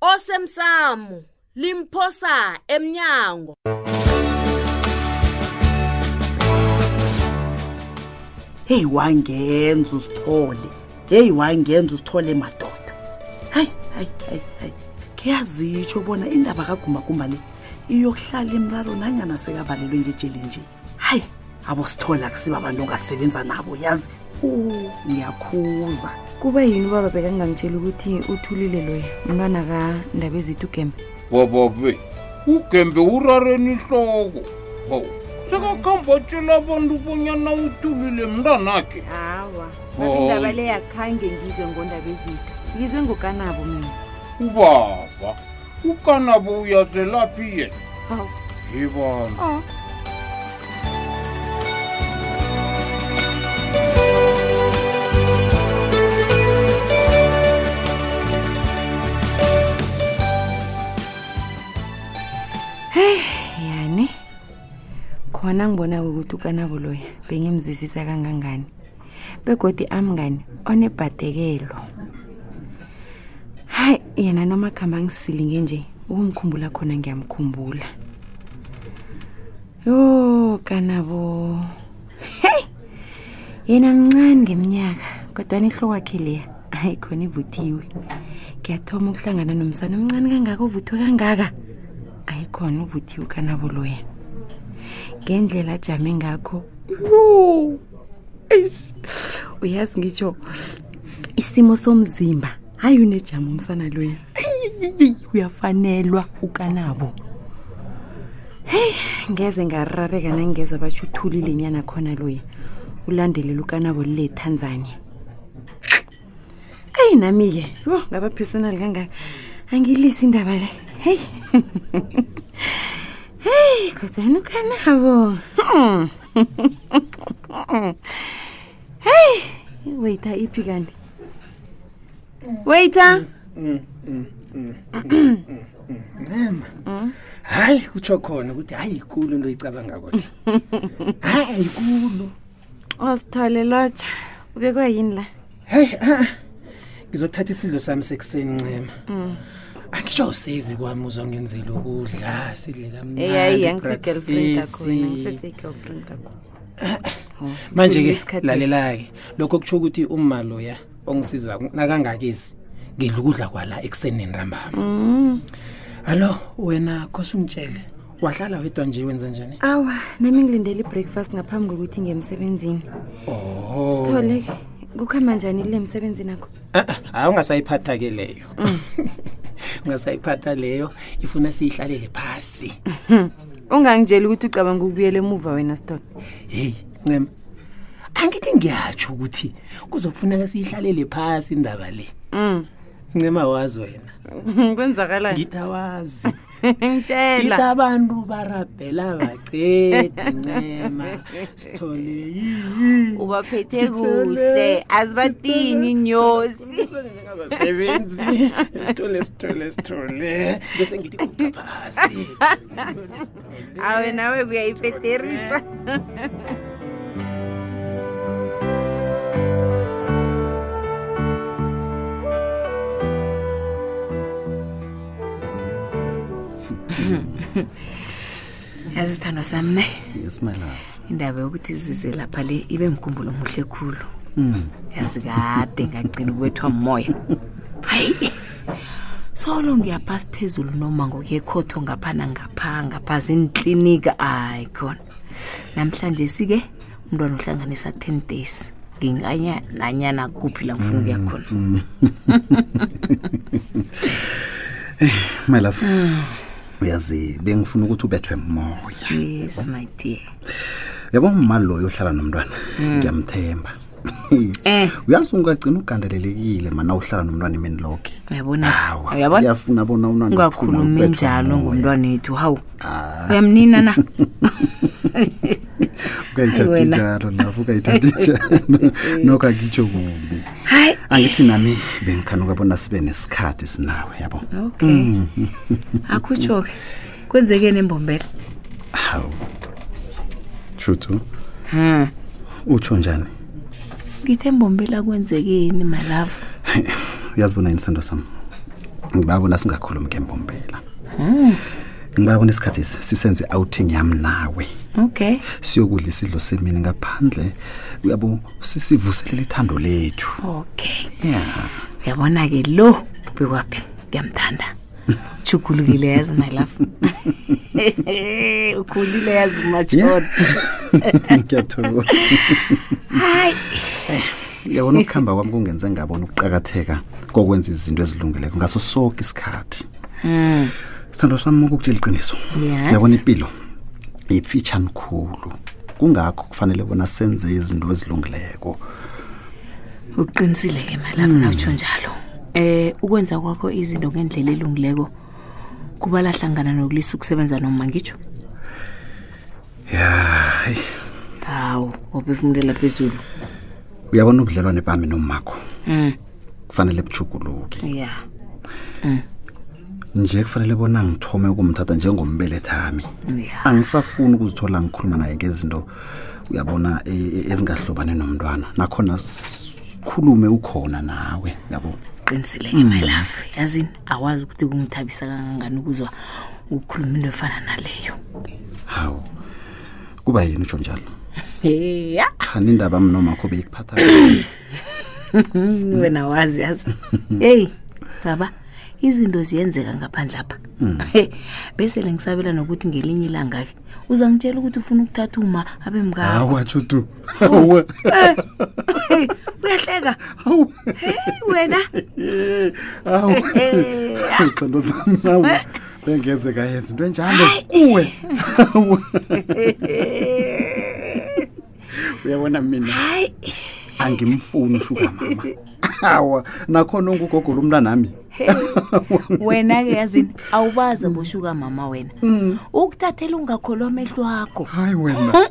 osemsamo limphosa emnyango heyi wangenza usithole heyi wangenza usithole madoda hayi hayi hayi hayi ngiyazitsho bona indaba kagumagumba le iyokuhlala imraro nanyana sekavalelwe ngejeli nje hayi abosithola kusiba abantu ongasebenza nabo yazi u ngiyakhuza kube yini ubaba bekangangitshela ukuthi uthulile loya umntwana kandaba ezithi ugembe bababe ugembe urareni ihloko hawu sekakuhamba tshela abantu bonyana utulile mntanakhe hawa Hayi. indaba le yakhange ngizwe ngondaba ezitha ngizwe ngokanabo mina ubaba Who can abu ya zela piye? How? Hivon. Oh. Hey, yani khona ngibona ukuthi ukanaboloya bengimzwisisa kangangani begodi amngani onebhadekelo hayi yena noma khamba angisilinge nje ukumkhumbula khona ngiyamkhumbula yo kanabo hey yena mncane ngeminyaka kodwana ihloko wakhe leya hayi khona ivuthiwe ngiyathoma ukuhlangana nomsana omncane kangaka uvuthwe kangaka hayi khona uvuthiwe kanabo loya ngendlela ajame ngakho yuu Eish, uyazi ngitsho isimo somzimba hayi unejama umsana loya Ayiyiyi, uyafanelwa ukanabo heyi ngeze ngarareka nangingezwa batsho uthulile nyana khona loya ulandelela ukanabo le tanzania eyi nami-ke yho ngaba personal kangaka angilisi indaba le heyi heyi kodwa yini ukhanabo heyi weyita iphi kanti weyita ncema hayi kutsho khona ukuthi ayikulu into oyicabanga kodwa hayi ayikulu Osithole lotsha ubekwa yini la? Hey, ah, ngizothatha isidlo sami sekuseni ncema. Mm. Angisho usizi kwami uzongenzela ukudla sidle kamnandi. Hey, hey, ngise girlfriend akho, ngise girlfriend akho. Manje ke lalela ke lokho kusho ukuthi umma loya ongisiza nakangakezi ngidla ukudla kwala ekuseni nrambama. Mm. Hallo wena khosungitshele. wahlala wedwa nje wenza njani awa nami ngilindela i-breakfast ngaphambi kokuthi ngiye emsebenzini oh sithole kukhamba njani le msebenzini akho Ah, ah, hayi ungasayiphatha ke leyo Mm. ungasayiphatha leyo ifuna siyihlalele phasi ungangitsheli ukuthi ucabanga ukubuyela emuva wena sithole heyi ncema angithi ngiyatsho ukuthi kuzokufuneka siyihlalele phasi indaba le Mm. ncema wazi wena kwenzakalani ngithi awazi ngitshela abantu barabhela baqedi ncema sithole yini ubaphethe kuhle azibatini inyosi sebenzi sithole sithole sithole bese ngithi kuqaphasi awe nawe kuyayipeterisa yazi sithandwa sami ne yes my love indaba yokuthi zize lapha le ibe mkhumbulo omuhle khulu Mm. yazi kade ngagcina ukubethwa moya hayi solo ngiyaphasi phezulu noma ngokuyekhotho ngapha nangapha ngapha ziintlinika ayi khona namhlanje sike umntwana uhlanganisa 10 days nginganya nanyana kuphi la ngifuna ukuya khona mm. eh, my love mm. uyazi bengifuna ukuthi ubethwe moya yes my dear yabo mma loyo ohlala nomntwana mm. ngiyamthemba eh uyazi ungagcina ugandelelekile mana uhlala nomntwana imini lokhe yabona yabona uyafuna bona unwana ungakhulumi njalo ngomntwana wethu hawu Ah. uyamninana ukayithathe njalo lapho ukayithathe njalo nokho akitsho kumbi hayi angithi nami bengikhanuka bona sibe nesikhathi sinawe yabo okay Mm. akhutsho-ke kwenzekeni embombela hawu shuthu Hmm. utsho njani ngithe embombela kwenzekeni malava uyazi bona yini sithando sami ngibabona singakhulumi ngembombela hmm. ngibabona isikhathi sisenze outing yam nawe okay siyokudla isidlo semini ngaphandle uyabo sisivuselela ithando lethu okay yeah uyabona ke lo bikwaphi ngiyamthanda chugulukile yazi my love ukhulile yazi machoda ngiyathokoza hayi yabona ukuhamba kwami kungenze ngabona ukuqakatheka kokwenza izinto ezilungileko ngaso soke isikhathi Mm. sithando sami ukukutshela iqiniso Yes. yabona impilo yipfitshani khulu kungakho kufanele bona senze izinto ezilungileko uqinisile ke malami Mm. nawutsho njalo eh ukwenza kwakho izinto ngendlela elungileko kubala hlangana nokulisa ukusebenza noma ngitsho hawu wabefumulela phezulu uyabona ubudlelwane bami nomakho Mm. kufanele buchuguluke ya nje kufanele bona ngithome ukumthatha njengombelethami ya angisafuni ukuzithola ngikhuluma naye ngezinto uyabona e- e- ezingahlobani nomntwana nakhona s- sikhulume ukhona nawe yabo qinisile ke my love yazini awazi ukuthi kungithabisa kangangani ukuzwa ukukhuluma into efana naleyo hawu kuba yini utsho njalo ya khani indaba mnomakho beyikuphatha wena wazi yazi heyi baba izinto ziyenzeka ngaphandle apha hmm. He, bese lengisabela nokuthi ngelinye ilanga-ke uzangitshela ukuthi ufuna ukuthatha uma abe mkakho hawu watsho tu Hawu. Eh, hey, uyahleka Hawu. hey wena Eh, Hawu. Eh, Sithando sami. Hawu. Bengeze kayenza into enjalo kuwe. Hawu. Uyabona mina hayi angimfuni sugar mama. Hawa, nakhona ungugogo lomntana nami. wena ke yazini awubazi boshuka mama wena ukuthathela ungakholwa amehlo akho Hayi wena.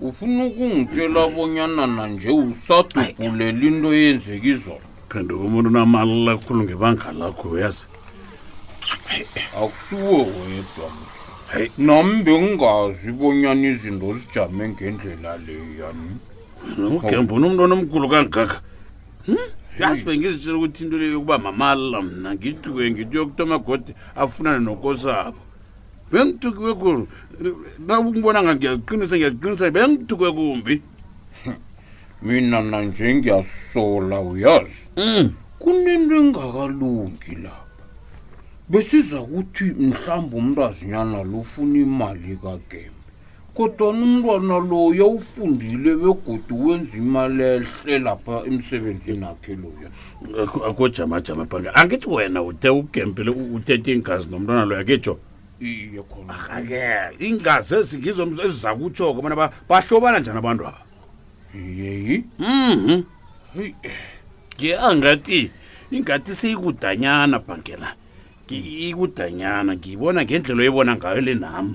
ufuna ukungitshela bonyana nanje usadugulela into eyenzeka izolo phenduka umuntu unamalala khulu ngebanga lakho uyazi akusiwo wedwa Hey. nami bengingazi bonyana izinto zijame ngendlela leyani ugemba unomntu onomkulu kangaka yazi bengizitshela ukuthi into leyo yokuba mamala mna ngithuke ngithi uyokutoma godi afunane nokosabo bengidukiwe khulu nakungibona ngathi ngiyaziqinisa ngiyaziqinisa bengidukiwe kumbi mina nanje ngiyasola uyazi Mm. kunento engakalungi lapha besiza ukuthi mhlawumbi umntazinyana lo ufuna imali kagembe kodwana umntwana loya ufundile begodu wenza imali ehle lapha emsebenzini akhe loya akojamajama bhange angithi wena uthe ugembele uthethe iingazi nomntwana loya kejo iye khona ake iingazi ezingizo ezizakutshoko bona bahlobana njani abantu aba yeyi mhm ke angathi ingathi seyikudanyana bhangela ikudanyana ngiyibona ngendlela oyibona ngayo le nami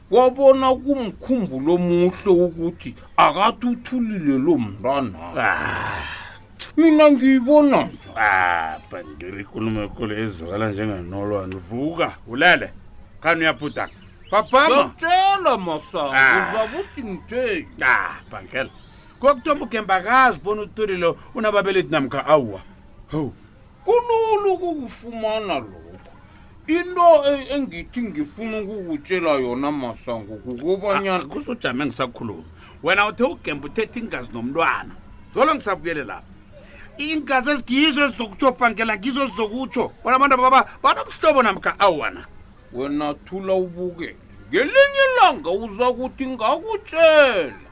wabona kumkhumbulo omuhle ukuthi akatuthulile lo mntwana ah. mina ngiyibona ah, bandiri ikulumo ekhulu ezwakala njengenolwane vuka ulele khani uyabhudaka babhamatshela masango ah. uzakuthi mthei bhankela kokuthoma ugembakazi bona uthulile unababelethi namkha awuwa ho kulula ukukufumana lokho into e- engithi ngifuna ukukutshela yona masango kukobanyana kusujame ngisakhuluma wena uthe ugembe uthethe iingazi nomntwana zolo ngisabuyele lapha iingazi ezigizo ezizokutsho bhangela ngizo ezizokutsho bona abantu baba banobuhlobo namkha awana wena thula ubuke ngelinye ilanga uza kuthi ngakutshela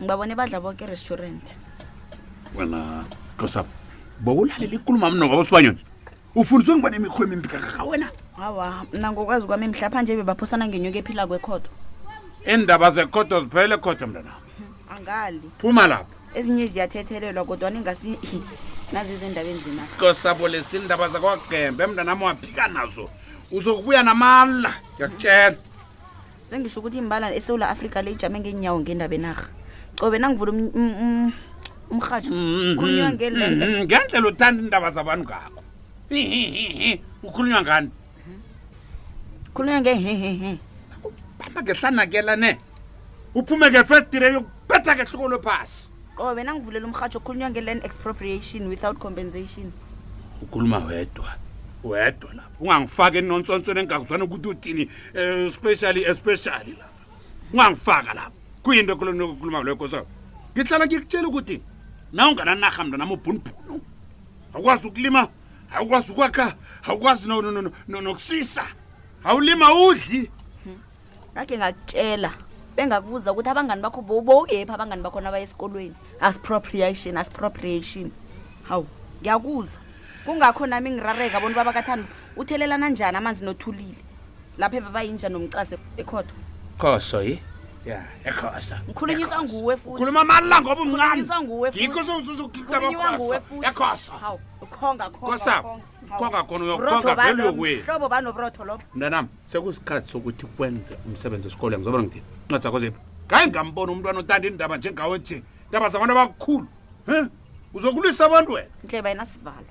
ngibabone badla boke erestaurant wena xosapho bowulalela ikuluma mno kwabosibanyoni ufundiswe ngiba nemikho emimbi kangaka wena awa mna ngokwazi kwami mhlapha nje bebaphosana ngenyoka ephila kwekhodo iindaba zekhodo ziphele khodo mntanam angali phuma lapho ezinye ziyathethelelwa kodwa ningasi nazi ezindabeni zinaka xosapho lesi iindaba zakwagembe mntanam waphika nazo uzokubuya namala ngiyakutshela sengisho ukuthi imbala esewula afrika le ijame ngeenyawo ngendaba enarha cobe nangivula um- um- um- umrhatsho Mm-hmm. khulunywa ngele ngendlela uthanda iindaba zabantu ngakho ukhulunywa ngani khulunywa ngehehehe bamba ngehlanakela ne uphume ngefestire yokuphetha ngehlokolo phasi cobe nangivulela umrhatsho khulunywa nge-land expropriation without compensation ukhuluma wedwa wedwa lapho ungangifaki enontsontsweni engakuzwana ukuthi uthini Eh, especially especially lapha ungangifaka lapha kuyinto ekhulumni yokukhuluma kuleyo kosabo ngihlala ngikutshela ukuthi na ungananarha mntwana mobhunubhunu awukwazi ukulima awukwazi ukwakha awukwazi no- no- no- no- nokusisa awulima udli ngakhe ngakutshela bengakubuza ukuthi abangani bakho bowuyephi abangani bakho nabaya esikolweni asipropriation asipropriation hawu ngiyakuzwa kungakho nami ngirareka bona ubaba kathando uthelelana njani amanzi nothulile lapha ebabayinja nomcase ekhotho khoso yi ya ekhosa ngikhulunyiswa nguwe futhi khuluma amala ngoba umncane nguwe ngikho sokhulunyiwa nguwe futhi ekhosa hawu ukhonga khosa khonga khona uyokhonga vele uyokwenu hlobo banobrotho lobo mntanami sekusikhathi sokuthi kwenze umsebenzi esikoleni ngizobona ngithini incwadi zakho ziphi kaye ngambona umntwana otanda indaba njengawe nje ndaba zabantu abakukhulu um uzokulwisa abantu wena nhleba yena sivalo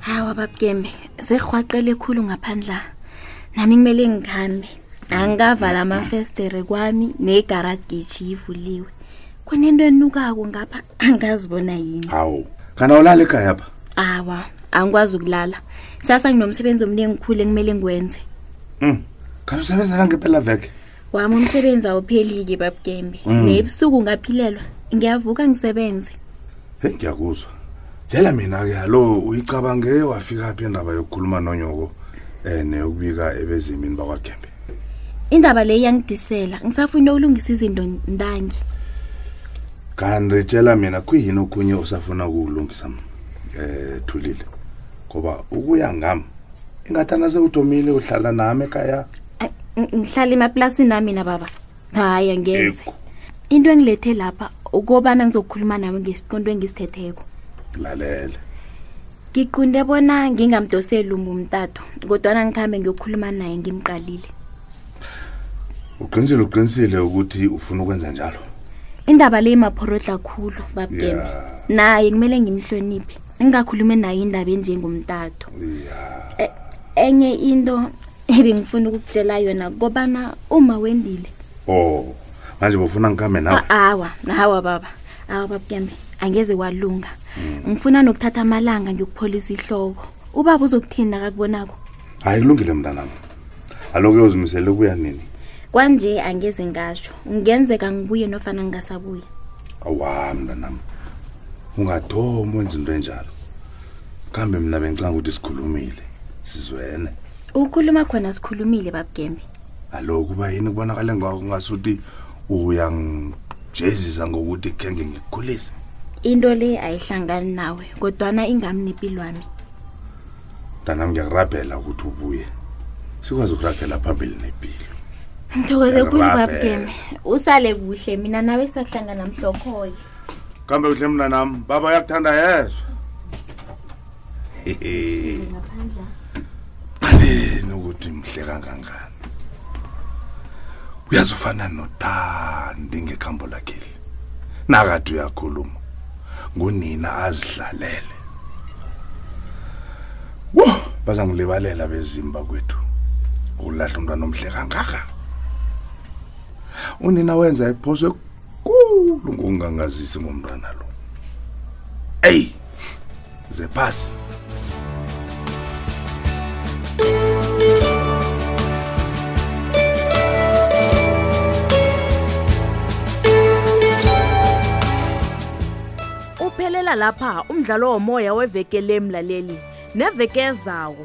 hawa babukembe serhwaqele khulu ngaphandla nami kumele ngikhambe angikavala amafestere kwami negaraji gichi yivuliwe kunento enukako ngapha angazibona yini hawu kana ulala ekhaya pha awa angikwazi ukulala sasa nginomsebenzi omningi khulu ekumele ngiwenze um hmm. kana usebenzela ngempela veke wami umsebenzi awuphelike babukembe mm. nebusuku ngaphilelwa ngiyavuka ngisebenze heyi ngiyakuzwa tshela mina-ke hallo uyicabange wafika phi indaba yokukhuluma nonyoko um eh, neyokubika ebezimini bakwagembe indaba le iyangidisela ngisafuna ukulungisa izinto ntangi kanti tshela mina kuyini okunye usafuna ukuwulungisa um eh, thulile ngoba ukuya ngam ingathana sewutomile uhlala nami ekhaya ngihlala emaplasini nami na baba hayi angeze into engilethe lapha ukobana ngizokhuluma nawe ngesiqondo engisithetheko lalela ngiqunde bona ngingamdoseli umbu umtato kodwana ngikhambe ngiyokhuluma naye ngimqalile uqinisile uqinisile ukuthi ufuna ukwenza njalo indaba le imaphorodla khulu babgembe naye kumele ngimhloniphe ngingakhulume naye indaba enjengomtato e, enye into ebengifuna ukukutshela yona kobana uma wendile o oh, manje bofuna ngikhambe nawe awa nawa baba awa babutyambi angeze kwalunga hmm. ngifuna nokuthatha amalanga ngiyokupholisa ihloko ubaba uzokuthini nakakubonako hayi kulungile mntanam aloke uzimisele ukuya nini kwanje angeze ngasho ngenzeka ngibuye nofana ngingasabuye awa mntanam ungathomi wenza into enjalo kambe mina bengicanga ukuthi sikhulumile sizwene ukukhuluma khona sikhulumile babugembe alo kuba yini kubonakale ngako ngasuthi uyangijezisa ngokuthi khenge ngikukhulise into le ayihlangani nawe kodwana ingami nempilo wami mntanam ngiyakurabhela ukuthi ubuye sikwazi ukuragela phambili nempilo ngithokoze kulu babugeme usale kuhle mina nawe sakuhlangana mhlokhoye kambe uhle mna nam baba yakuthanda yezwa aleni ukuthi mhle kangangani uyazofana notandi ngekhambo lakheli nakade uyakhuluma ngunina azidlalele wo bazangilebalela bezimba kwethu ukulahla umntwana omhle kangaka unina wenza iphoso kulu ngokungangazisi ngomntwana lo eyi zephasi uphelela lapha umdlalo womoya wevekele mlaleli neveke ezawo